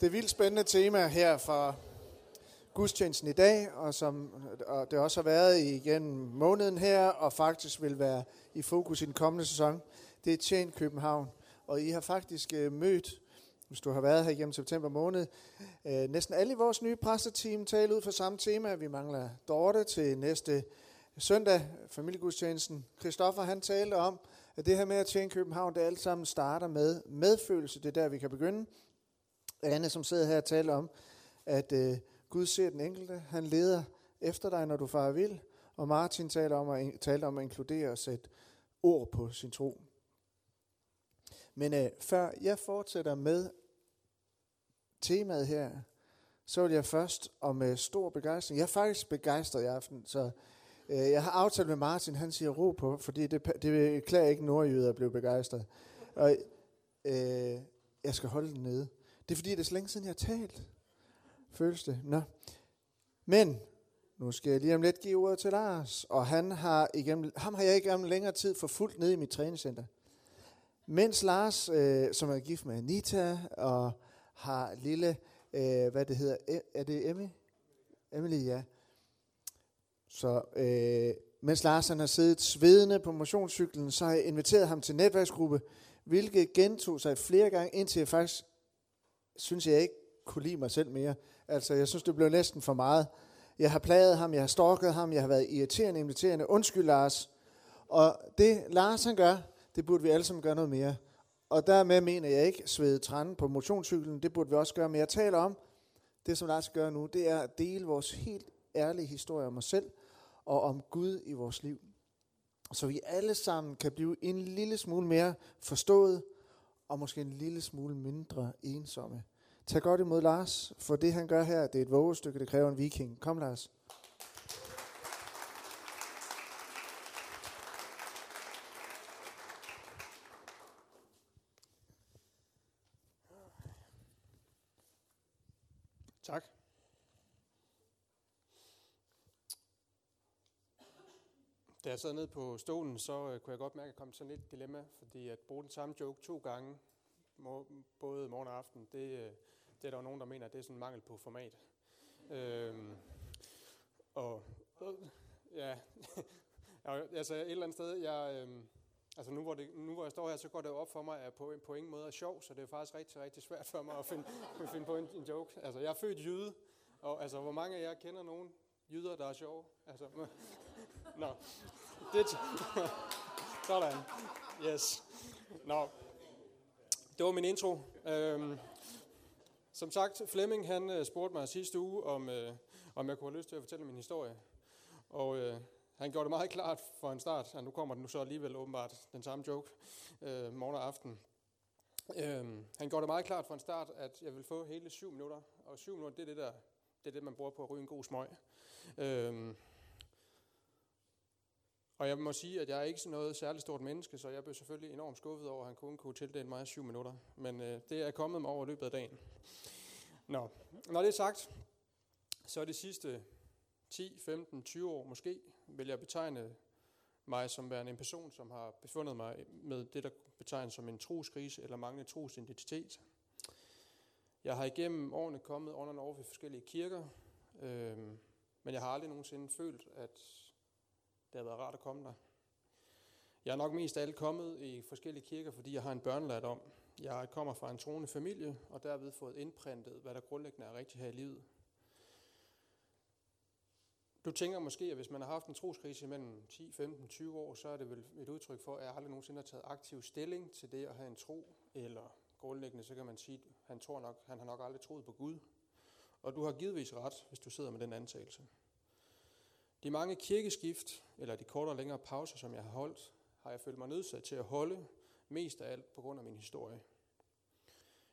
Det er vildt spændende tema her fra gudstjenesten i dag, og som og det også har været igennem måneden her, og faktisk vil være i fokus i den kommende sæson. Det er Tjen København, og I har faktisk øh, mødt, hvis du har været her igennem september måned, øh, næsten alle i vores nye præsteteam tale ud for samme tema. Vi mangler Dorte til næste søndag, familiegudstjenesten. Christoffer han talte om, at det her med at tjene København, det alt sammen starter med medfølelse. Det er der, vi kan begynde. Anne, som sidder her og taler om, at øh, Gud ser den enkelte. Han leder efter dig, når du farer vild. Og Martin taler om at, taler om at inkludere og sætte ord på sin tro. Men øh, før jeg fortsætter med temaet her, så vil jeg først og med stor begejstring. Jeg er faktisk begejstret i aften, så øh, jeg har aftalt med Martin, han siger ro på, fordi det, det klæder ikke nordjyder at blive begejstret. Og øh, jeg skal holde den nede. Det er fordi, det er så længe siden, jeg har talt. Føles det? Nå. Men, nu skal jeg lige om lidt give ordet til Lars, og han har igennem, ham har jeg igennem længere tid forfulgt ned i mit træningscenter. Mens Lars, øh, som er gift med Anita, og har lille, øh, hvad det hedder, e-, er det Emmy? Emily, ja. Så øh, mens Lars han har siddet svedende på motionscyklen, så har jeg inviteret ham til netværksgruppe, hvilket gentog sig flere gange, indtil jeg faktisk synes, jeg ikke kunne lide mig selv mere. Altså, jeg synes, det blev næsten for meget. Jeg har plaget ham, jeg har stalket ham, jeg har været irriterende, inviterende. Undskyld, Lars. Og det, Lars han gør, det burde vi alle sammen gøre noget mere. Og dermed mener jeg ikke svede træne på motionscyklen, det burde vi også gøre. Men jeg taler om, det som Lars gør nu, det er at dele vores helt ærlige historie om os selv og om Gud i vores liv. Så vi alle sammen kan blive en lille smule mere forstået, og måske en lille smule mindre ensomme. Tag godt imod Lars, for det han gør her, det er et vågestykke, det kræver en viking. Kom Lars. Tak. Da jeg sad ned på stolen, så øh, kunne jeg godt mærke, at jeg kom til sådan lidt dilemma, fordi at bruge den samme joke to gange, både morgen og aften, det, øh, det er der jo nogen, der mener, at det er sådan en mangel på format. Øhm, og ja, altså et eller andet sted, jeg, øhm, altså nu hvor, det, nu hvor jeg står her, så går det jo op for mig, at på, på ingen måde er sjov, så det er faktisk rigtig, rigtig svært for mig at finde, at finde på en, en joke. Altså jeg er født jyde, og altså hvor mange af jer kender nogen jyder, der er sjove? Altså, nå, det, sådan, yes. Nå, det var min intro. Øhm, som sagt, Flemming han øh, spurgte mig sidste uge, om, øh, om jeg kunne have lyst til at fortælle min historie. Og øh, han gjorde det meget klart for en start, at nu kommer den nu så alligevel åbenbart den samme joke øh, morgen og aften. Øhm, han gjorde det meget klart for en start, at jeg vil få hele syv minutter. Og syv minutter, det er det, der, det, er det man bruger på at ryge en god smøg. Øhm, og jeg må sige, at jeg er ikke sådan noget særligt stort menneske, så jeg blev selvfølgelig enormt skuffet over, at han kun kunne tildele mig syv minutter. Men øh, det er kommet mig over løbet af dagen. Nå, når det er sagt, så er det sidste 10, 15, 20 år måske, vil jeg betegne mig som værende en person, som har befundet mig med det, der betegnes som en troskrise eller manglende trosidentitet. Jeg har igennem årene kommet under over ved forskellige kirker, øh, men jeg har aldrig nogensinde følt, at det har været rart at komme der. Jeg er nok mest af alt kommet i forskellige kirker, fordi jeg har en børnelært om. Jeg kommer fra en troende familie, og derved fået indprintet, hvad der grundlæggende er rigtigt her i livet. Du tænker måske, at hvis man har haft en troskrise mellem 10, 15, 20 år, så er det vel et udtryk for, at jeg aldrig nogensinde har taget aktiv stilling til det at have en tro, eller grundlæggende, så kan man sige, at han, tror nok, han har nok aldrig troet på Gud. Og du har givetvis ret, hvis du sidder med den antagelse. De mange kirkeskift, eller de kortere og længere pauser, som jeg har holdt, har jeg følt mig nødsat til at holde, mest af alt på grund af min historie.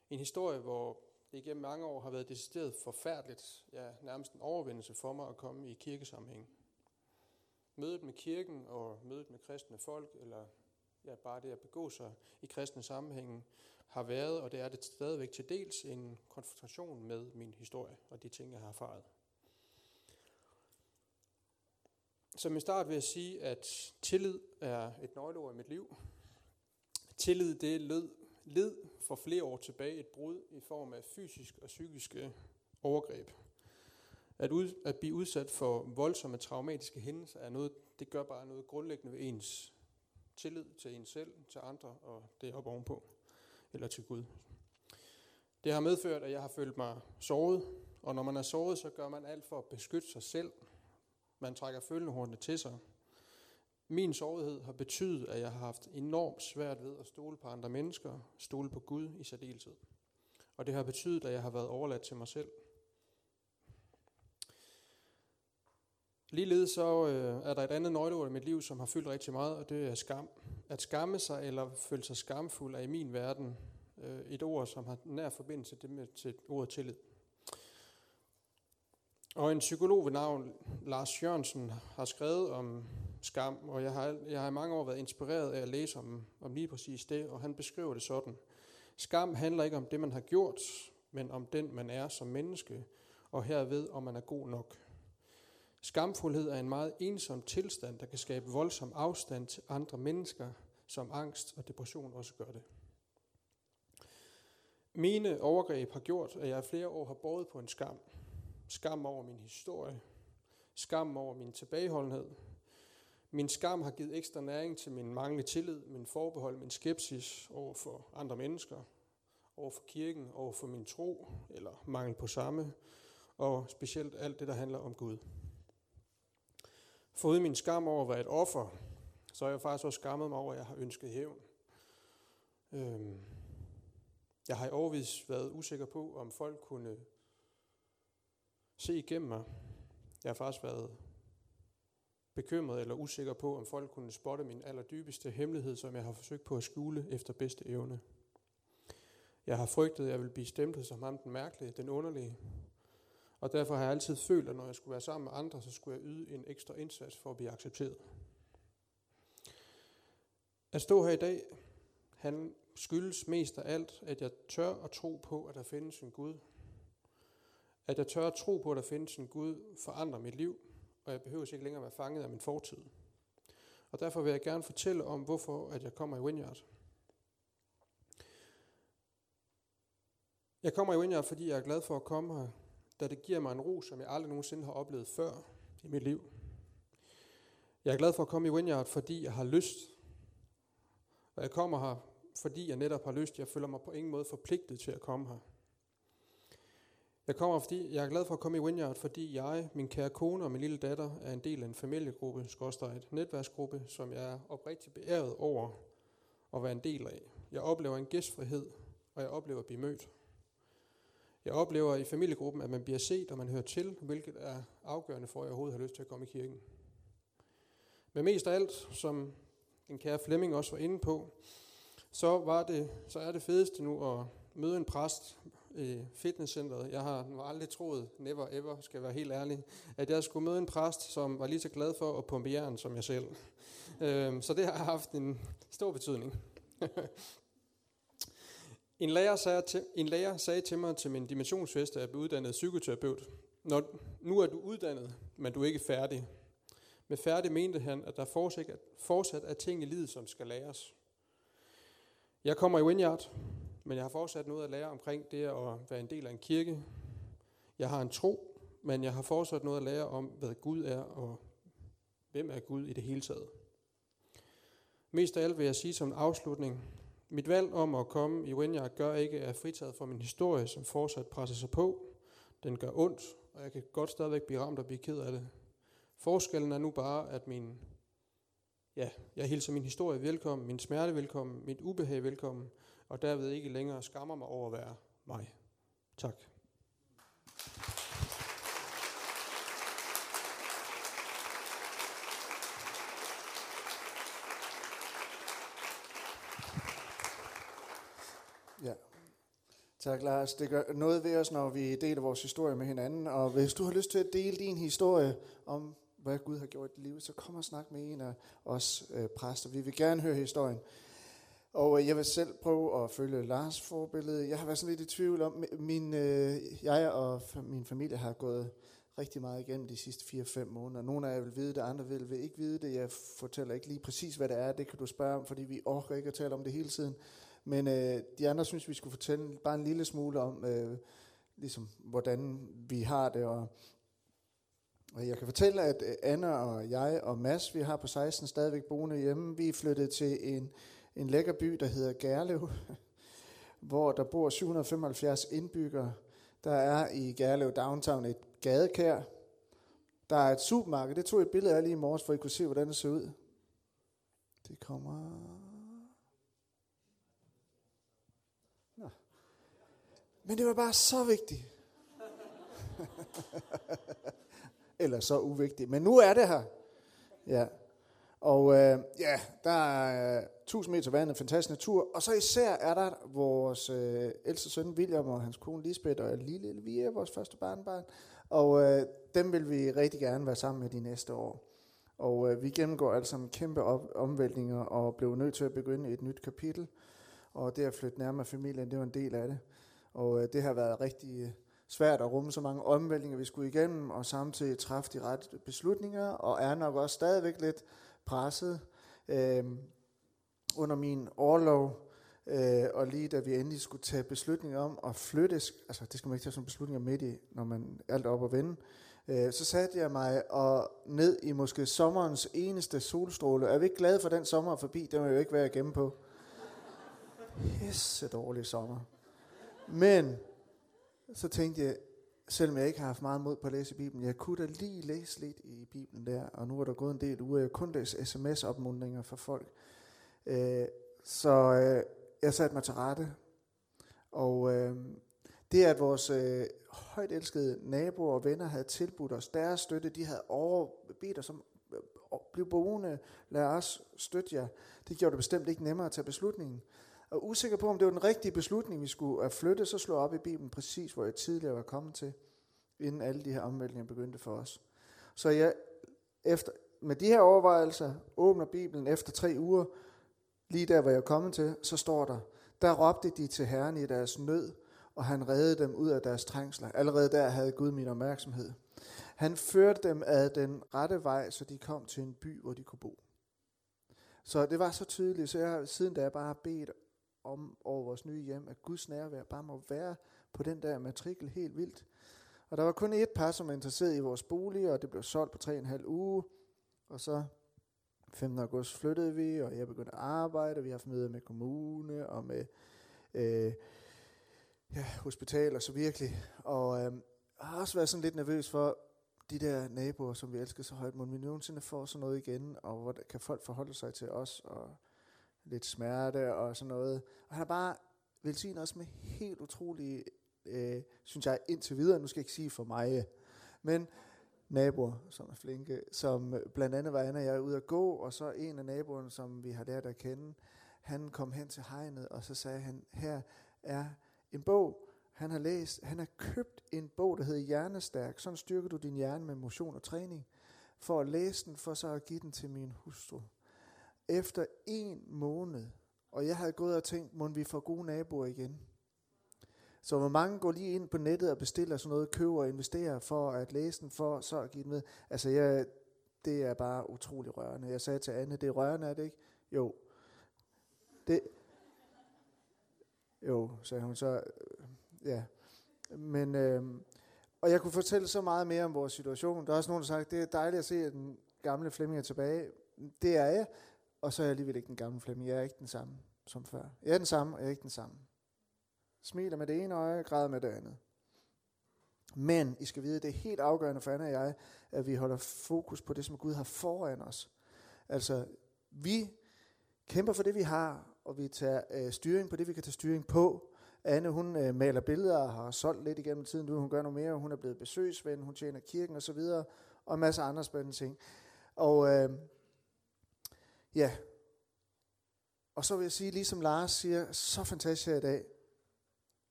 En historie, hvor det igennem mange år har været decideret forfærdeligt, ja, nærmest en overvindelse for mig at komme i kirkesammenhæng. Mødet med kirken og mødet med kristne folk, eller ja, bare det at begå sig i kristne sammenhænge, har været, og det er det stadigvæk til dels, en konfrontation med min historie og de ting, jeg har erfaret. Som i start vil jeg sige, at tillid er et nøgleord i mit liv. Tillid, det lød led for flere år tilbage et brud i form af fysisk og psykiske overgreb. At, ud, at blive udsat for voldsomme traumatiske hændelser er noget, det gør bare noget grundlæggende ved ens tillid til en selv, til andre og det op ovenpå, eller til Gud. Det har medført, at jeg har følt mig såret, og når man er såret, så gør man alt for at beskytte sig selv. Man trækker følehornene til sig. Min sårighed har betydet, at jeg har haft enormt svært ved at stole på andre mennesker, stole på Gud i særdeleshed. Og det har betydet, at jeg har været overladt til mig selv. Ligeledes så øh, er der et andet nøgleord i mit liv, som har fyldt rigtig meget, og det er skam. At skamme sig eller føle sig skamfuld er i min verden øh, et ord, som har nær forbindelse til, med, til ordet tillid. Og en psykolog ved navn Lars Jørgensen har skrevet om skam, og jeg har, jeg har i mange år været inspireret af at læse om, om lige præcis det, og han beskriver det sådan. Skam handler ikke om det, man har gjort, men om den, man er som menneske, og herved, om man er god nok. Skamfuldhed er en meget ensom tilstand, der kan skabe voldsom afstand til andre mennesker, som angst og depression også gør det. Mine overgreb har gjort, at jeg i flere år har båret på en skam. Skam over min historie. Skam over min tilbageholdenhed. Min skam har givet ekstra næring til min manglende tillid, min forbehold, min skepsis over for andre mennesker, over for kirken, over for min tro, eller mangel på samme, og specielt alt det, der handler om Gud. Foruden min skam over at være et offer, så har jeg faktisk også skammet mig over, at jeg har ønsket hævn. Øhm, jeg har i overvis været usikker på, om folk kunne se igennem mig. Jeg har faktisk været bekymret eller usikker på, om folk kunne spotte min allerdybeste hemmelighed, som jeg har forsøgt på at skjule efter bedste evne. Jeg har frygtet, at jeg vil blive stemplet som ham den mærkelige, den underlige. Og derfor har jeg altid følt, at når jeg skulle være sammen med andre, så skulle jeg yde en ekstra indsats for at blive accepteret. At stå her i dag, han skyldes mest af alt, at jeg tør at tro på, at der findes en Gud. At jeg tør at tro på, at der findes en Gud, forandrer mit liv, og jeg behøver ikke længere være fanget af min fortid. Og derfor vil jeg gerne fortælle om, hvorfor at jeg kommer i Winyard. Jeg kommer i Winyard, fordi jeg er glad for at komme her, da det giver mig en ro, som jeg aldrig nogensinde har oplevet før i mit liv. Jeg er glad for at komme i Winyard, fordi jeg har lyst. Og jeg kommer her, fordi jeg netop har lyst. Jeg føler mig på ingen måde forpligtet til at komme her. Jeg kommer, fordi jeg er glad for at komme i Winyard, fordi jeg, min kære kone og min lille datter er en del af en familiegruppe, skorstræk et netværksgruppe, som jeg er oprigtigt beæret over at være en del af. Jeg oplever en gæstfrihed, og jeg oplever at blive mødt. Jeg oplever i familiegruppen, at man bliver set, og man hører til, hvilket er afgørende for, at jeg overhovedet har lyst til at komme i kirken. Men mest af alt, som den kære Flemming også var inde på, så, var det, så er det fedeste nu at møde en præst i fitnesscenteret. Jeg har aldrig troet, never ever, skal jeg være helt ærlig, at jeg skulle møde en præst, som var lige så glad for at pumpe jern som jeg selv. Øhm, så det har haft en stor betydning. en, lærer sagde til, en lærer sagde til mig til min dimensionsfest, at jeg blev uddannet psykoterapeut. Når, nu er du uddannet, men du er ikke færdig. Med færdig mente han, at der fortsat, fortsat er ting i livet, som skal læres. Jeg kommer i Winyard, men jeg har fortsat noget at lære omkring det at være en del af en kirke. Jeg har en tro, men jeg har fortsat noget at lære om, hvad Gud er, og hvem er Gud i det hele taget. Mest af alt vil jeg sige som en afslutning. Mit valg om at komme i Winyard gør ikke, at jeg er fritaget for min historie, som fortsat presser sig på. Den gør ondt, og jeg kan godt stadigvæk blive ramt og blive ked af det. Forskellen er nu bare, at min, ja, jeg hilser min historie velkommen, min smerte velkommen, mit ubehag velkommen, og derved ikke længere skammer mig over at være mig. Tak. Ja. Tak, Lars. Det gør noget ved os, når vi deler vores historie med hinanden. Og hvis du har lyst til at dele din historie om, hvad Gud har gjort i livet, så kom og snak med en af os øh, præster. Vi vil gerne høre historien. Og øh, jeg vil selv prøve at følge Lars forbillede. Jeg har været sådan lidt i tvivl om, min, øh, jeg og min familie har gået rigtig meget igennem de sidste 4-5 måneder. Nogle af jer vil vide det, andre vil, vil ikke vide det. Jeg fortæller ikke lige præcis, hvad det er. Det kan du spørge om, fordi vi orker ikke at tale om det hele tiden. Men øh, de andre synes, vi skulle fortælle bare en lille smule om, øh, ligesom, hvordan vi har det. Og, og jeg kan fortælle, at øh, Anna og jeg og Mads, vi har på 16 stadigvæk boende hjemme. Vi er flyttet til en, en lækker by, der hedder Gerlev, hvor der bor 775 indbyggere. Der er i Gerlev Downtown et gadekær. Der er et supermarked. Det tog jeg et billede af lige i morges, for I kunne se, hvordan det ser ud. Det kommer... Nå. Men det var bare så vigtigt. Eller så uvigtigt. Men nu er det her. Ja. Og øh, ja, der er øh, 1000 meter vand, en fantastisk natur. Og så især er der vores øh, ældste søn William og hans kone Lisbeth og lille Elvira, vores første barnbarn. Og øh, dem vil vi rigtig gerne være sammen med de næste år. Og øh, vi gennemgår altså en kæmpe op- omvæltninger og blev nødt til at begynde et nyt kapitel. Og det at flytte nærmere familien, det var en del af det. Og øh, det har været rigtig øh, svært at rumme så mange omvæltninger, vi skulle igennem, og samtidig træffe de rette beslutninger, og er nok også stadigvæk lidt presset øh, under min overlov. Øh, og lige da vi endelig skulle tage beslutninger om at flytte, altså det skal man ikke tage som beslutninger midt i, når man er alt op og vende, øh, så satte jeg mig og ned i måske sommerens eneste solstråle. Er vi ikke glade for den sommer forbi? Det må jo ikke være at gemme på. Pisse dårlig sommer. Men så tænkte jeg, selvom jeg ikke har haft meget mod på at læse i Bibelen, jeg kunne da lige læse lidt i Bibelen der, og nu er der gået en del uger, jeg kun læser sms-opmundringer fra folk. Øh, så øh, jeg satte mig til rette, og øh, det at vores øh, højt elskede naboer og venner havde tilbudt os deres støtte, de havde overbedt os om øh, at blive boende, lad os støtte jer. Det gjorde det bestemt ikke nemmere at tage beslutningen. Og usikker på, om det var den rigtige beslutning, vi skulle at flytte, så slog jeg op i Bibelen præcis, hvor jeg tidligere var kommet til, inden alle de her omvæltninger begyndte for os. Så jeg, efter, med de her overvejelser, åbner Bibelen efter tre uger, lige der, hvor jeg er kommet til, så står der, der råbte de til Herren i deres nød, og han reddede dem ud af deres trængsler. Allerede der havde Gud min opmærksomhed. Han førte dem ad den rette vej, så de kom til en by, hvor de kunne bo. Så det var så tydeligt, så jeg, siden da jeg bare har bedt om over vores nye hjem, at Guds nærvær bare må være på den der matrikel helt vildt. Og der var kun et par, som var interesseret i vores bolig, og det blev solgt på tre og en halv uge. Og så 15. august flyttede vi, og jeg begyndte at arbejde. Vi har haft møder med kommune og med øh, ja, hospital og så virkelig. Og øh, jeg har også været sådan lidt nervøs for de der naboer, som vi elsker så højt. Må vi nogensinde få sådan noget igen, og hvordan kan folk forholde sig til os, og lidt smerte og sådan noget. Og han har bare velsignet os med helt utrolige, øh, synes jeg indtil videre, nu skal jeg ikke sige for mig, men naboer, som er flinke, som blandt andet var Anna og jeg ude at gå, og så en af naboerne, som vi har lært at kende, han kom hen til hegnet, og så sagde han, her er en bog, han har læst, han har købt en bog, der hedder Hjernestærk, sådan styrker du din hjerne med motion og træning, for at læse den, for så at give den til min hustru efter en måned, og jeg havde gået og tænkt, må vi få gode naboer igen. Så hvor mange går lige ind på nettet og bestiller sådan noget, køber og investerer for at læse den, for så at give den med. Altså, jeg, det er bare utrolig rørende. Jeg sagde til Anne, det er rørende, er det ikke? Jo. Det, jo, sagde hun så. Øh, ja. Men, øh, og jeg kunne fortælle så meget mere om vores situation. Der er også nogen, der har sagt, det er dejligt at se, den gamle Flemming er tilbage. Det er jeg. Og så er jeg alligevel ikke den gamle Flemming. Jeg er ikke den samme som før. Jeg er den samme, og jeg er ikke den samme. Smiler med det ene øje, græder med det andet. Men I skal vide, det er helt afgørende for Anna og jeg, at vi holder fokus på det, som Gud har foran os. Altså, vi kæmper for det, vi har, og vi tager øh, styring på det, vi kan tage styring på. Anne, hun øh, maler billeder og har solgt lidt igennem tiden. Nu hun gør noget mere. Hun er blevet besøgsven, hun tjener kirken osv. Og, og en masse andre spændende ting. Og øh, Ja. Og så vil jeg sige, ligesom Lars siger, så fantastisk her i dag.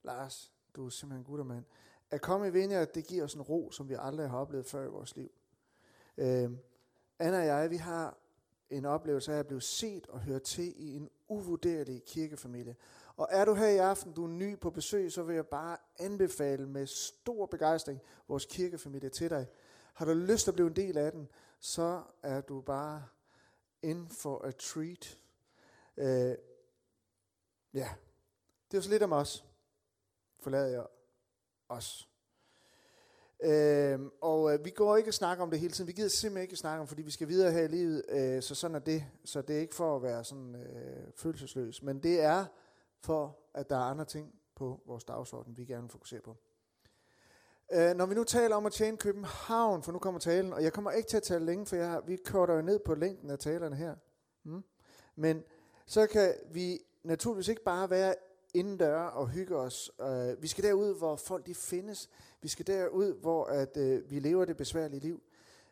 Lars, du er simpelthen en guttermand. At komme i Vineyard, det giver os en ro, som vi aldrig har oplevet før i vores liv. Øh, Anna og jeg, vi har en oplevelse af at blive set og høre til i en uvurderlig kirkefamilie. Og er du her i aften, du er ny på besøg, så vil jeg bare anbefale med stor begejstring vores kirkefamilie til dig. Har du lyst til at blive en del af den, så er du bare in for a treat. Øh, Ja, det er så lidt om os. Forlader jeg os. Uh, og øh, vi går ikke og snakker om det hele tiden. Vi gider simpelthen ikke snakke om, fordi vi skal videre her i livet. Øh, så sådan er det. Så det er ikke for at være sådan øh, følelsesløs. Men det er for, at der er andre ting på vores dagsorden, vi gerne vil fokusere på. Øh, når vi nu taler om at tjene København, for nu kommer talen, og jeg kommer ikke til at tale længe, for jeg har, vi korter jo ned på længden af talerne her. Mm. Men så kan vi naturligvis ikke bare være indendør og hygge os. Øh, vi skal derud, hvor folk de findes. Vi skal derud, hvor at, øh, vi lever det besværlige liv.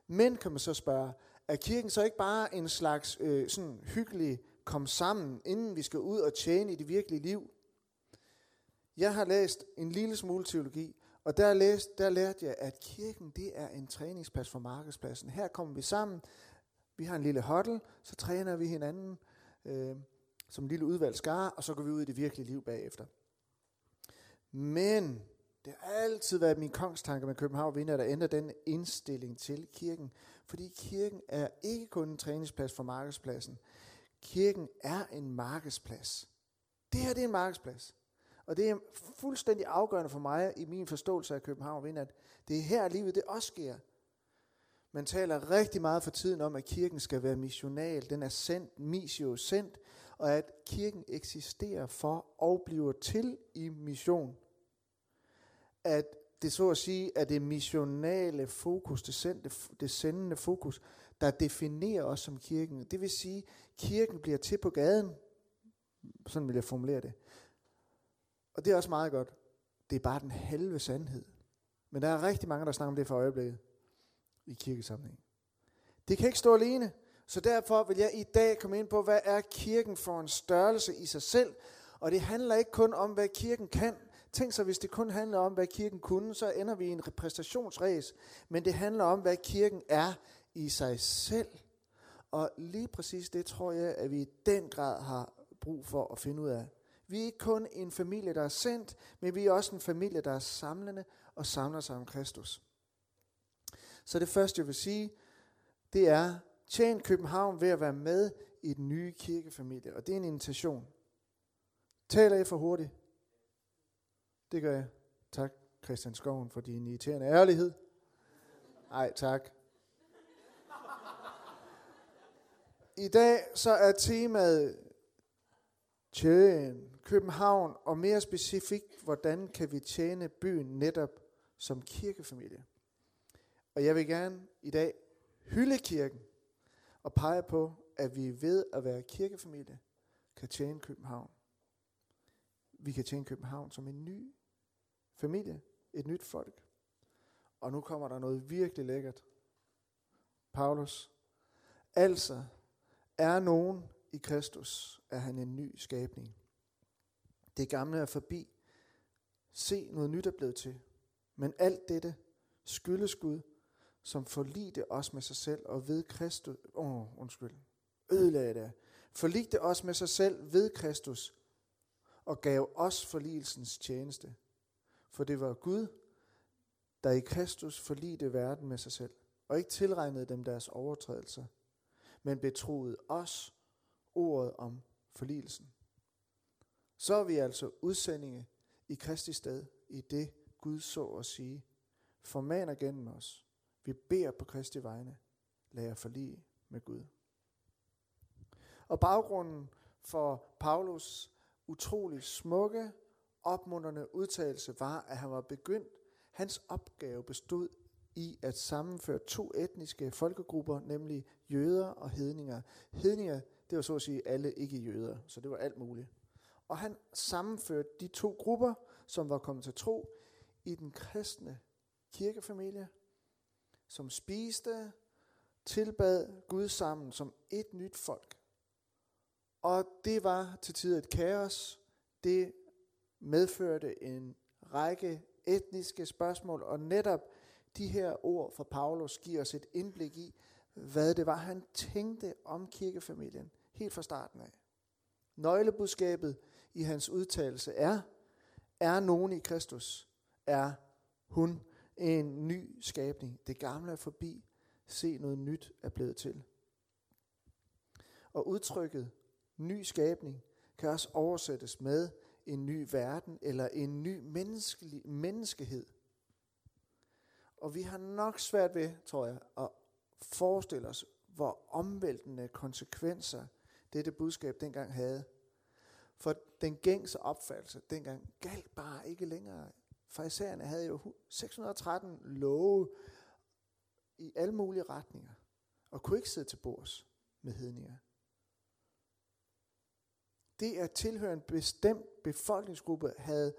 Men kan man så spørge, er kirken så ikke bare en slags øh, sådan hyggelig kom sammen, inden vi skal ud og tjene i det virkelige liv? Jeg har læst en lille smule teologi, og der, læste, der lærte jeg, at kirken det er en træningsplads for markedspladsen. Her kommer vi sammen, vi har en lille huddle, så træner vi hinanden. øh, som en lille udvalgt skare, og så går vi ud i det virkelige liv bagefter. Men det har altid været min kongstanke med København Vinder, der ændrer den indstilling til kirken. Fordi kirken er ikke kun en træningsplads for markedspladsen. Kirken er en markedsplads. Det her det er en markedsplads. Og det er fuldstændig afgørende for mig i min forståelse af København Vinder, at det er her livet det også sker. Man taler rigtig meget for tiden om, at kirken skal være missional. Den er sendt, missio sendt og at kirken eksisterer for og bliver til i mission. At det så at sige er det missionale fokus, det, sendte, det sendende fokus, der definerer os som kirken. Det vil sige, kirken bliver til på gaden. Sådan vil jeg formulere det. Og det er også meget godt. Det er bare den halve sandhed. Men der er rigtig mange, der snakker om det for øjeblikket i kirkesammenhæng. Det kan ikke stå alene. Så derfor vil jeg i dag komme ind på, hvad er kirken for en størrelse i sig selv. Og det handler ikke kun om, hvad kirken kan. Tænk så, hvis det kun handler om, hvad kirken kunne, så ender vi i en repræsentationsræs. Men det handler om, hvad kirken er i sig selv. Og lige præcis det tror jeg, at vi i den grad har brug for at finde ud af. Vi er ikke kun en familie, der er sendt, men vi er også en familie, der er samlende og samler sig om Kristus. Så det første, jeg vil sige, det er, Tjen København ved at være med i den nye kirkefamilie. Og det er en invitation. Taler jeg for hurtigt? Det gør jeg. Tak, Christian Skoven, for din irriterende ærlighed. Nej, tak. I dag så er temaet Tjen København, og mere specifikt, hvordan kan vi tjene byen netop som kirkefamilie. Og jeg vil gerne i dag hylde kirken og pege på, at vi ved at være kirkefamilie kan tjene København. Vi kan tjene København som en ny familie, et nyt folk. Og nu kommer der noget virkelig lækkert. Paulus. Altså, er nogen i Kristus, er han en ny skabning. Det gamle er forbi. Se, noget nyt er blevet til. Men alt dette skyldes Gud, som forligte os med sig selv og ved Kristus. Åh, oh, undskyld. Ødelagde det. Forligte os med sig selv ved Kristus og gav os forligelsens tjeneste. For det var Gud, der i Kristus forligte verden med sig selv, og ikke tilregnede dem deres overtrædelser, men betroede os ordet om forligelsen. Så er vi altså udsendinge i Kristi sted, i det Gud så at sige, formaner gennem os, vi beder på Kristi vegne. Lad jer forlige med Gud. Og baggrunden for Paulus utrolig smukke, opmuntrende udtalelse var, at han var begyndt, hans opgave bestod i at sammenføre to etniske folkegrupper, nemlig jøder og hedninger. Hedninger, det var så at sige alle ikke-jøder, så det var alt muligt. Og han sammenførte de to grupper, som var kommet til tro, i den kristne kirkefamilie, som spiste, tilbad Gud sammen som et nyt folk. Og det var til tider et kaos. Det medførte en række etniske spørgsmål, og netop de her ord fra Paulus giver os et indblik i, hvad det var, han tænkte om kirkefamilien helt fra starten af. Nøglebudskabet i hans udtalelse er, er nogen i Kristus, er hun en ny skabning. Det gamle er forbi. Se noget nyt er blevet til. Og udtrykket ny skabning kan også oversættes med en ny verden eller en ny menneskelig, menneskehed. Og vi har nok svært ved, tror jeg, at forestille os, hvor omvæltende konsekvenser dette budskab dengang havde. For den gængse opfattelse dengang galt bare ikke længere. Farisæerne havde jo 613 love i alle mulige retninger, og kunne ikke sidde til bords med hedninger. Det at tilhøre en bestemt befolkningsgruppe havde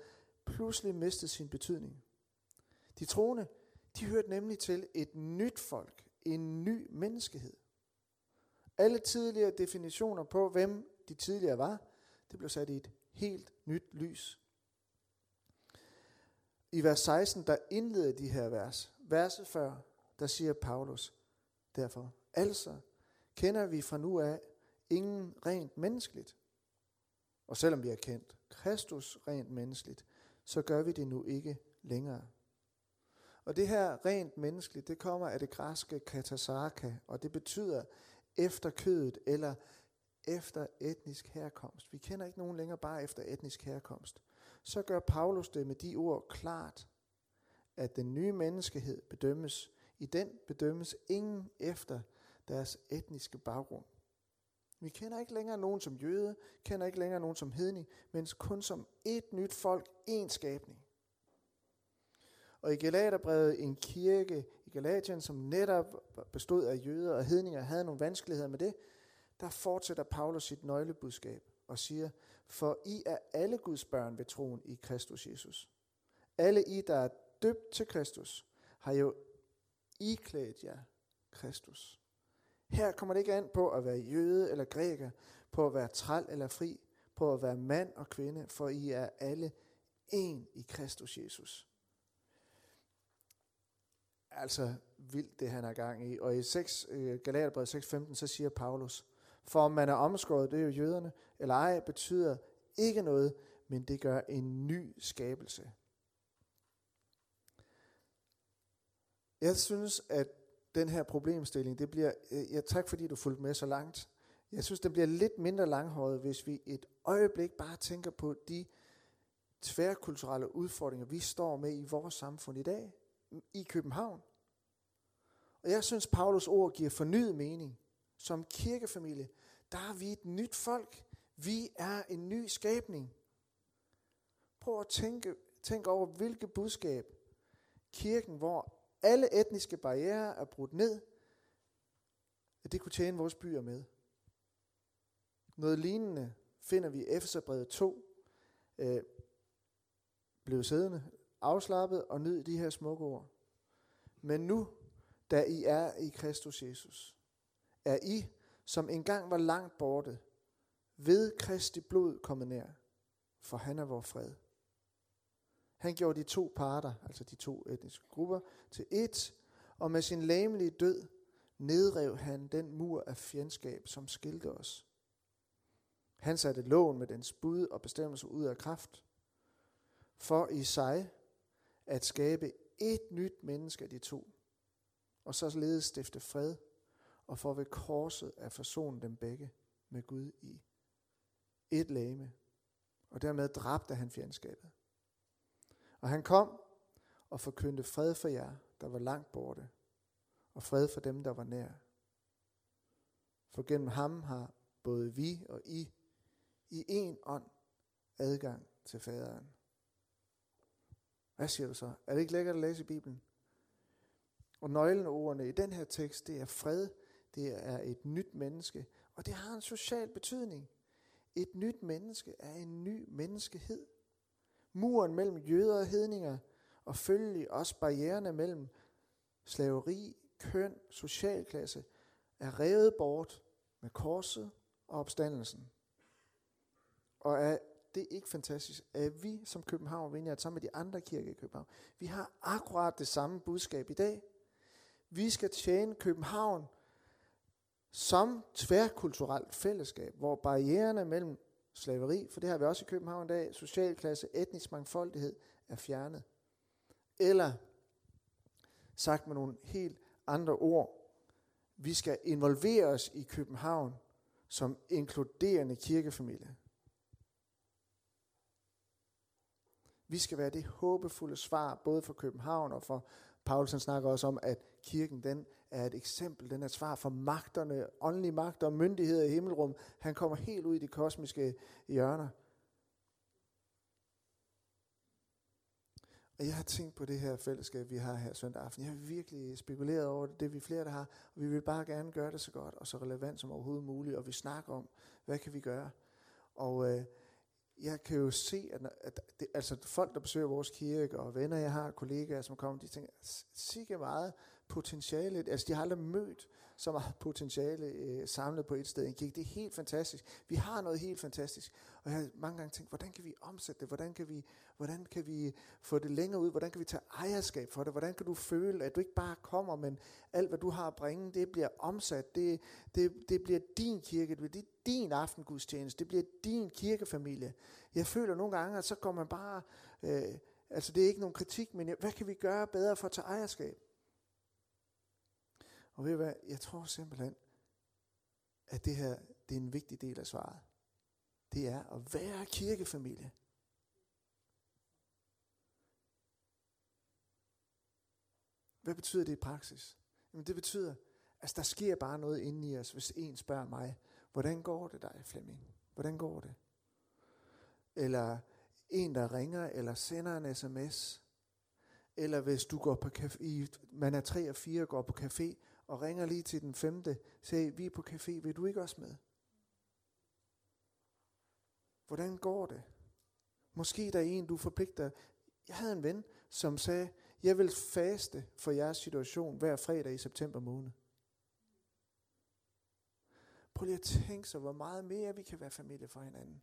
pludselig mistet sin betydning. De troende, de hørte nemlig til et nyt folk, en ny menneskehed. Alle tidligere definitioner på, hvem de tidligere var, det blev sat i et helt nyt lys. I vers 16, der indleder de her vers. Verset før, der siger Paulus, derfor, altså kender vi fra nu af ingen rent menneskeligt. Og selvom vi har kendt Kristus rent menneskeligt, så gør vi det nu ikke længere. Og det her rent menneskeligt, det kommer af det græske katasarka, og det betyder efter kødet eller efter etnisk herkomst. Vi kender ikke nogen længere bare efter etnisk herkomst. Så gør Paulus det med de ord klart, at den nye menneskehed bedømmes. I den bedømmes ingen efter deres etniske baggrund. Vi kender ikke længere nogen som jøde, kender ikke længere nogen som hedning, men kun som et nyt folk, en skabning. Og i Galaterbrevet, en kirke i Galatien, som netop bestod af jøder og hedninger, havde nogle vanskeligheder med det, der fortsætter Paulus sit nøglebudskab og siger, for I er alle Guds børn ved troen i Kristus Jesus. Alle I, der er døbt til Kristus, har jo iklædt jer Kristus. Her kommer det ikke an på at være jøde eller græker, på at være træl eller fri, på at være mand og kvinde, for I er alle en i Kristus Jesus. Altså vildt det han er gang i. Og i 6, øh, Galaterbrevet 6.15, så siger Paulus, for om man er omskåret, det er jo jøderne, eller ej, betyder ikke noget, men det gør en ny skabelse. Jeg synes, at den her problemstilling, det bliver, øh, ja, tak fordi du fulgte med så langt. Jeg synes, det bliver lidt mindre langhåret, hvis vi et øjeblik bare tænker på de tværkulturelle udfordringer, vi står med i vores samfund i dag, i København. Og jeg synes, Paulus ord giver fornyet mening. Som kirkefamilie, der er vi et nyt folk. Vi er en ny skabning. Prøv at tænke, tænk over, hvilket budskab kirken, hvor alle etniske barriere er brudt ned, at det kunne tjene vores byer med. Noget lignende finder vi i Efeserbrevet 2, øh, blev siddende, afslappet og nyd de her smukke ord. Men nu, da I er i Kristus Jesus, er I, som engang var langt borte, ved Kristi blod kommet nær, for han er vor fred. Han gjorde de to parter, altså de to etniske grupper, til ét, og med sin læmelige død nedrev han den mur af fjendskab, som skilte os. Han satte loven med dens bud og bestemmelser ud af kraft, for i sig at skabe et nyt menneske af de to, og så ledes stifte fred, og for ved korset at forsone dem begge med Gud i et lame, og dermed dræbte han fjendskabet. Og han kom og forkyndte fred for jer, der var langt borte, og fred for dem, der var nær. For gennem ham har både vi og I i en ånd adgang til faderen. Hvad siger du så? Er det ikke lækkert at læse i Bibelen? Og nøgleordene i den her tekst, det er fred, det er et nyt menneske, og det har en social betydning. Et nyt menneske er en ny menneskehed. Muren mellem jøder og hedninger, og følgelig også barriererne mellem slaveri, køn, socialklasse, er revet bort med korset og opstandelsen. Og er det ikke fantastisk, at vi som København Vineyard sammen med de andre kirker i København, vi har akkurat det samme budskab i dag. Vi skal tjene København som tværkulturelt fællesskab, hvor barriererne mellem slaveri, for det har vi også i København i dag, socialklasse, etnisk mangfoldighed er fjernet. Eller sagt med nogle helt andre ord, vi skal involvere os i København som inkluderende kirkefamilie. Vi skal være det håbefulde svar, både for København og for Paulsen snakker også om, at kirken den er et eksempel, den er et svar for magterne, åndelige magter og myndigheder i himmelrum. Han kommer helt ud i de kosmiske hjørner. Og jeg har tænkt på det her fællesskab, vi har her søndag aften. Jeg har virkelig spekuleret over det, det vi flere, der har. Og vi vil bare gerne gøre det så godt og så relevant som overhovedet muligt. Og vi snakker om, hvad kan vi gøre? Og øh, jeg kan jo se, at, at det, altså folk, der besøger vores kirke, og venner, jeg har, kollegaer, som kommer, de tænker, sikke meget potentiale. Altså, de har aldrig mødt så meget potentiale øh, samlet på et sted i en kirke. Det er helt fantastisk. Vi har noget helt fantastisk. Og jeg har mange gange tænkt, hvordan kan vi omsætte det? Hvordan kan vi, hvordan kan vi få det længere ud? Hvordan kan vi tage ejerskab for det? Hvordan kan du føle, at du ikke bare kommer, men alt, hvad du har at bringe, det bliver omsat. Det, det, det bliver din kirke. Det bliver din aftengudstjeneste. Det bliver din kirkefamilie. Jeg føler nogle gange, at så går man bare... Øh, altså, det er ikke nogen kritik, men hvad kan vi gøre bedre for at tage ejerskab? Og ved du hvad, jeg tror simpelthen, at det her, det er en vigtig del af svaret. Det er at være kirkefamilie. Hvad betyder det i praksis? Jamen det betyder, at der sker bare noget inde i os, hvis en spørger mig, hvordan går det dig, Flemming? Hvordan går det? Eller en, der ringer eller sender en sms. Eller hvis du går på café, man er tre og fire går på café, og ringer lige til den femte, siger, vi er på café, vil du ikke også med? Hvordan går det? Måske der er en, du forpligter. Jeg havde en ven, som sagde, jeg vil faste for jeres situation hver fredag i september måned. Prøv lige at tænke sig, hvor meget mere vi kan være familie for hinanden.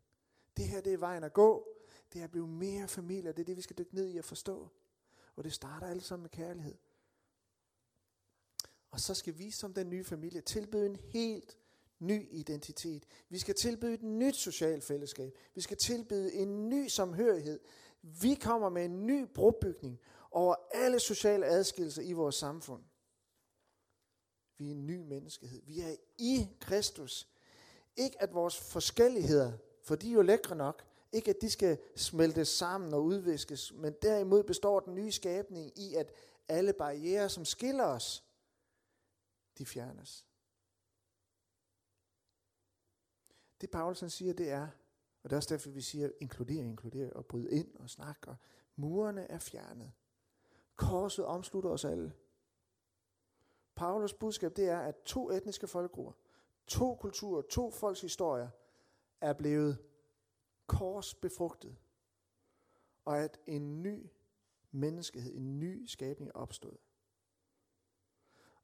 Det her, det er vejen at gå. Det er at blive mere familie, det er det, vi skal dykke ned i at forstå. Og det starter alt sammen med kærlighed. Og så skal vi som den nye familie tilbyde en helt ny identitet. Vi skal tilbyde et nyt socialt fællesskab. Vi skal tilbyde en ny samhørighed. Vi kommer med en ny brobygning over alle sociale adskillelser i vores samfund. Vi er en ny menneskehed. Vi er i Kristus. Ikke at vores forskelligheder, for de er jo lækre nok, ikke at de skal smeltes sammen og udviskes, men derimod består den nye skabning i, at alle barriere, som skiller os, de fjernes. Det Paulus siger, det er, og det er også derfor, vi siger, inkludere, inkludere og bryde ind og snakke. Murene er fjernet. Korset omslutter os alle. Paulus budskab, det er, at to etniske folkegrupper, to kulturer, to folks historier, er blevet korsbefrugtet. Og at en ny menneskehed, en ny skabning er opstået.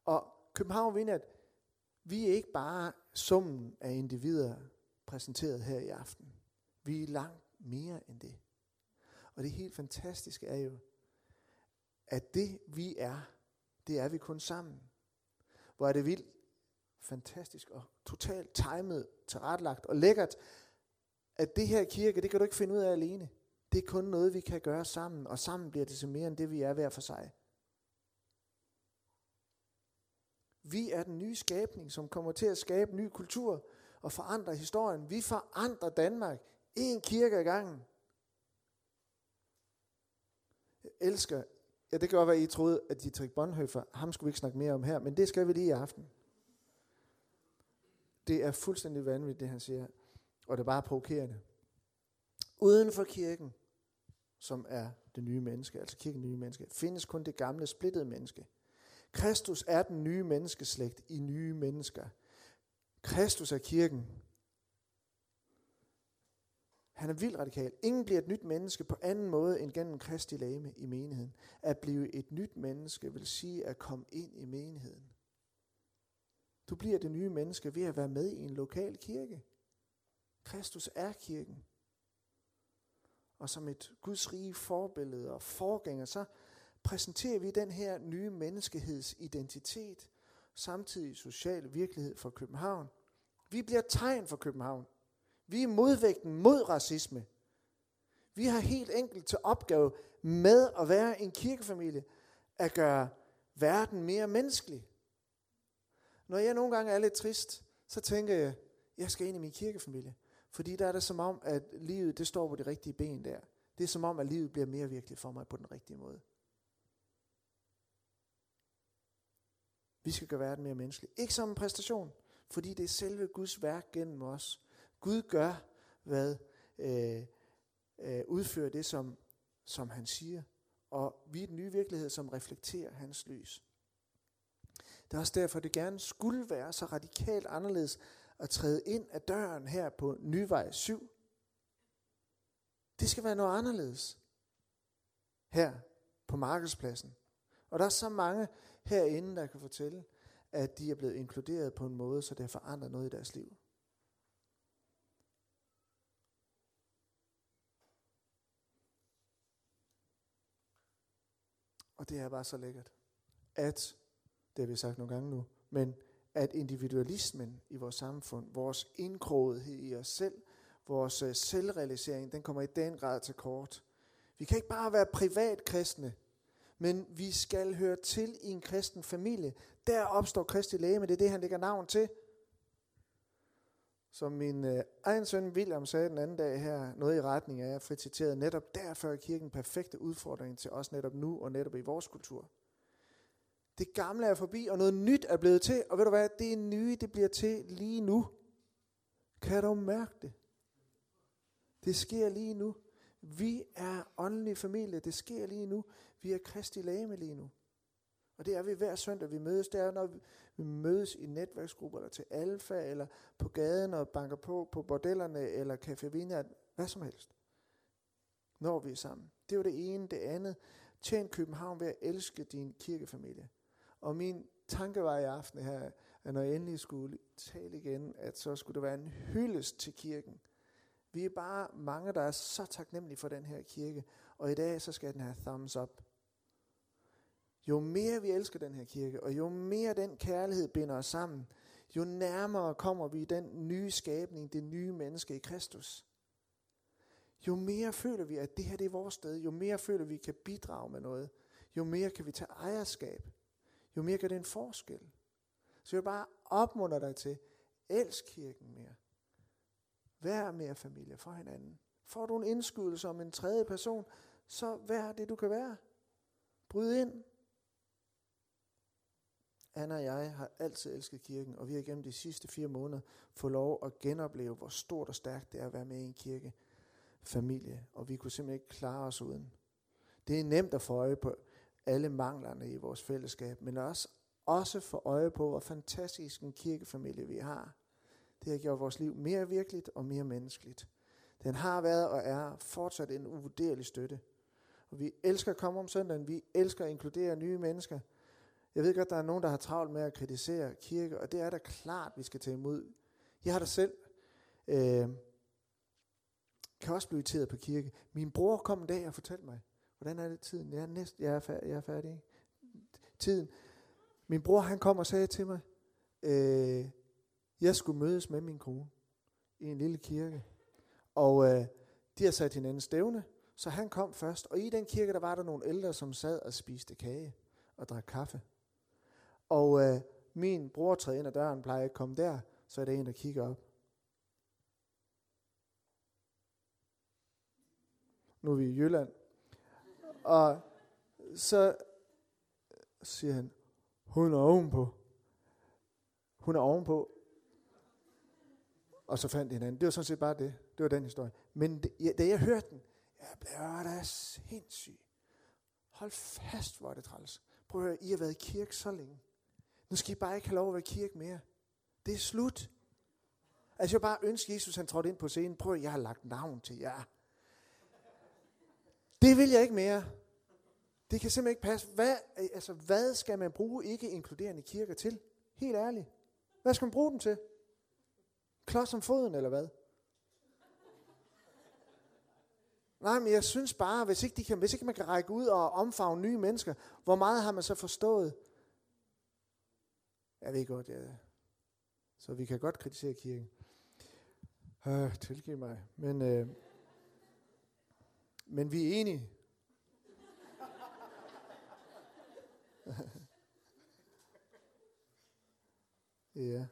Og København vinder, at vi er ikke bare summen af individer præsenteret her i aften. Vi er langt mere end det. Og det helt fantastiske er jo, at det vi er, det er vi kun sammen. Hvor er det vildt, fantastisk og totalt timet, tilrettelagt og lækkert, at det her kirke, det kan du ikke finde ud af alene. Det er kun noget, vi kan gøre sammen, og sammen bliver det så mere end det, vi er hver for sig. Vi er den nye skabning, som kommer til at skabe ny kultur og forandre historien. Vi forandrer Danmark en kirke ad gangen. Jeg elsker, ja det kan godt være, I troede, at Dietrich Bonhoeffer, ham skulle vi ikke snakke mere om her, men det skal vi lige i aften. Det er fuldstændig vanvittigt, det han siger, og det er bare provokerende. Uden for kirken, som er det nye menneske, altså kirken nye menneske, findes kun det gamle splittede menneske. Kristus er den nye menneskeslægt i nye mennesker. Kristus er kirken. Han er vildt radikal. Ingen bliver et nyt menneske på anden måde end gennem Kristi lame i menigheden. At blive et nyt menneske vil sige at komme ind i menigheden. Du bliver det nye menneske ved at være med i en lokal kirke. Kristus er kirken. Og som et Guds rige forbillede og forgænger, så præsenterer vi den her nye menneskehedsidentitet, samtidig social virkelighed for København. Vi bliver tegn for København. Vi er modvægten mod racisme. Vi har helt enkelt til opgave med at være en kirkefamilie, at gøre verden mere menneskelig. Når jeg nogle gange er lidt trist, så tænker jeg, jeg skal ind i min kirkefamilie. Fordi der er det som om, at livet det står på de rigtige ben der. Det er som om, at livet bliver mere virkeligt for mig på den rigtige måde. Vi skal gøre verden mere menneskelig. Ikke som en præstation, fordi det er selve Guds værk gennem os. Gud gør, hvad øh, øh, udfører det, som, som han siger. Og vi er den nye virkelighed, som reflekterer hans lys. Det er også derfor, det gerne skulle være så radikalt anderledes at træde ind af døren her på Nyvej 7. Det skal være noget anderledes her på markedspladsen. Og der er så mange herinde, der kan fortælle, at de er blevet inkluderet på en måde, så det har forandret noget i deres liv. Og det er bare så lækkert, at, det har vi sagt nogle gange nu, men at individualismen i vores samfund, vores indkrogethed i os selv, vores øh, selvrealisering, den kommer i den grad til kort. Vi kan ikke bare være privat kristne, men vi skal høre til i en kristen familie. Der opstår Kristi lægeme, det er det, han lægger navn til. Som min øh, egen søn William sagde den anden dag her, noget i retning af, at jeg citeret, netop derfor er kirken perfekte udfordring til os netop nu og netop i vores kultur. Det gamle er forbi, og noget nyt er blevet til, og ved du hvad, det nye, det bliver til lige nu. Kan du mærke det? Det sker lige nu. Vi er åndelig familie, det sker lige nu. Vi er kristi lame lige nu. Og det er vi hver søndag, vi mødes. Det er, når vi mødes i netværksgrupper, eller til alfa, eller på gaden og banker på på bordellerne, eller Café Vina, hvad som helst. Når vi er sammen. Det er det ene. Det andet. Tjen København ved at elske din kirkefamilie. Og min tanke var i aften her, at når jeg endelig skulle tale igen, at så skulle der være en hyldest til kirken. Vi er bare mange, der er så taknemmelige for den her kirke, og i dag så skal den have thumbs up. Jo mere vi elsker den her kirke, og jo mere den kærlighed binder os sammen, jo nærmere kommer vi den nye skabning, det nye menneske i Kristus. Jo mere føler vi, at det her det er vores sted, jo mere føler vi, at vi kan bidrage med noget, jo mere kan vi tage ejerskab, jo mere gør det en forskel. Så jeg vil bare opmuntre dig til, elsk kirken mere. Vær mere familie for hinanden. Får du en indskydelse om en tredje person, så vær det du kan være. Bryd ind. Anna og jeg har altid elsket kirken, og vi har gennem de sidste fire måneder fået lov at genopleve, hvor stort og stærkt det er at være med i en kirke familie, og vi kunne simpelthen ikke klare os uden. Det er nemt at få øje på alle manglerne i vores fællesskab, men også, også få øje på, hvor fantastisk en kirkefamilie vi har. Det har gjort vores liv mere virkeligt og mere menneskeligt. Den har været og er fortsat en uvurderlig støtte. Og vi elsker at komme om søndagen. Vi elsker at inkludere nye mennesker. Jeg ved godt, der er nogen, der har travlt med at kritisere kirke, og det er da klart, vi skal tage imod. Jeg har da selv, øh, kan også blive irriteret på kirke. Min bror kom en dag og fortalte mig, hvordan er det tiden? Jeg er, næst, jeg er, færdig, jeg er færdig. Tiden. Min bror han kom og sagde til mig, øh, jeg skulle mødes med min kone i en lille kirke. Og øh, de har sat hinanden stævne, så han kom først. Og i den kirke, der var der nogle ældre, som sad og spiste kage og drak kaffe. Og øh, min bror træder ind ad døren, plejer ikke at komme der, så er der en, der kigger op. Nu er vi i Jylland. Og så siger han, hun er ovenpå. Hun er ovenpå. Og så fandt de hinanden. Det var sådan set bare det. Det var den historie. Men det, ja, da jeg hørte den, jeg blev da sindssyg. Hold fast, hvor er det træls. Prøv at høre, I har været i kirke så længe. Nu skal I bare ikke have lov at være i kirke mere. Det er slut. Altså jeg bare ønsker Jesus, han trådte ind på scenen. Prøv at jeg har lagt navn til jer. Det vil jeg ikke mere. Det kan simpelthen ikke passe. Hvad, altså, hvad skal man bruge ikke inkluderende kirker til? Helt ærligt. Hvad skal man bruge den til? Klods om foden, eller hvad? Nej, men jeg synes bare, hvis ikke, de kan, hvis ikke man kan række ud og omfavne nye mennesker, hvor meget har man så forstået? Jeg ved godt, ja. Så vi kan godt kritisere kirken. Øh, tilgiv mig. Men, øh, men vi er enige. ja.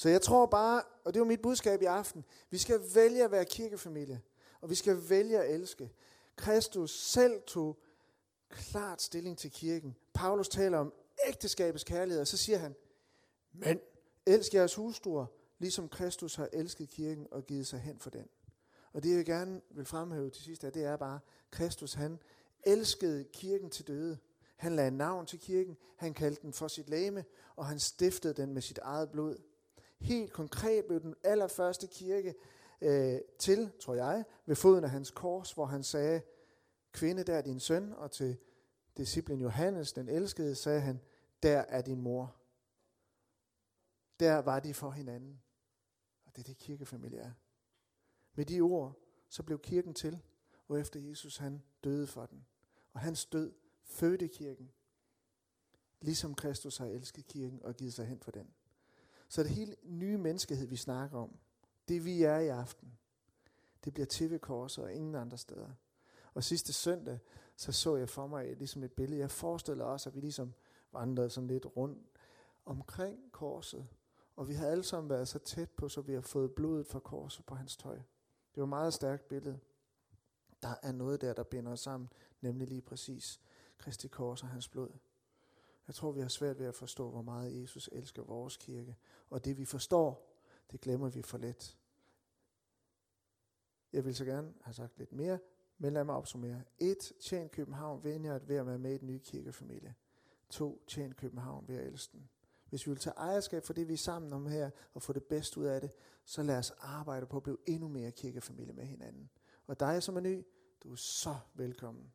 Så jeg tror bare, og det var mit budskab i aften, vi skal vælge at være kirkefamilie, og vi skal vælge at elske. Kristus selv tog klart stilling til kirken. Paulus taler om ægteskabets kærlighed, og så siger han, men elsk jeres hustruer, ligesom Kristus har elsket kirken og givet sig hen for den. Og det jeg gerne vil fremhæve til sidst, det er bare, Kristus han elskede kirken til døde. Han lagde navn til kirken, han kaldte den for sit læme, og han stiftede den med sit eget blod. Helt konkret blev den allerførste kirke øh, til, tror jeg, ved foden af hans kors, hvor han sagde, kvinde, der er din søn, og til disciplen Johannes, den elskede, sagde han, der er din mor. Der var de for hinanden. Og det er det kirkefamilie er. Med de ord, så blev kirken til, og efter Jesus han døde for den. Og hans død fødte kirken, ligesom Kristus har elsket kirken og givet sig hen for den. Så det hele nye menneskehed, vi snakker om, det vi er i aften, det bliver til ved korset og ingen andre steder. Og sidste søndag, så så jeg for mig ligesom et billede. Jeg forestillede også, at vi ligesom vandrede sådan lidt rundt omkring korset. Og vi havde alle sammen været så tæt på, så vi har fået blodet fra korset på hans tøj. Det var et meget stærkt billede. Der er noget der, der binder os sammen, nemlig lige præcis Kristi kors og hans blod. Jeg tror, vi har svært ved at forstå, hvor meget Jesus elsker vores kirke. Og det vi forstår, det glemmer vi for let. Jeg vil så gerne have sagt lidt mere, men lad mig opsummere. 1. Tjen København Vineyard ved at være med i den nye kirkefamilie. 2. Tjen København ved at elske den. Hvis vi vil tage ejerskab for det, vi er sammen om her, og få det bedste ud af det, så lad os arbejde på at blive endnu mere kirkefamilie med hinanden. Og dig, som er ny, du er så velkommen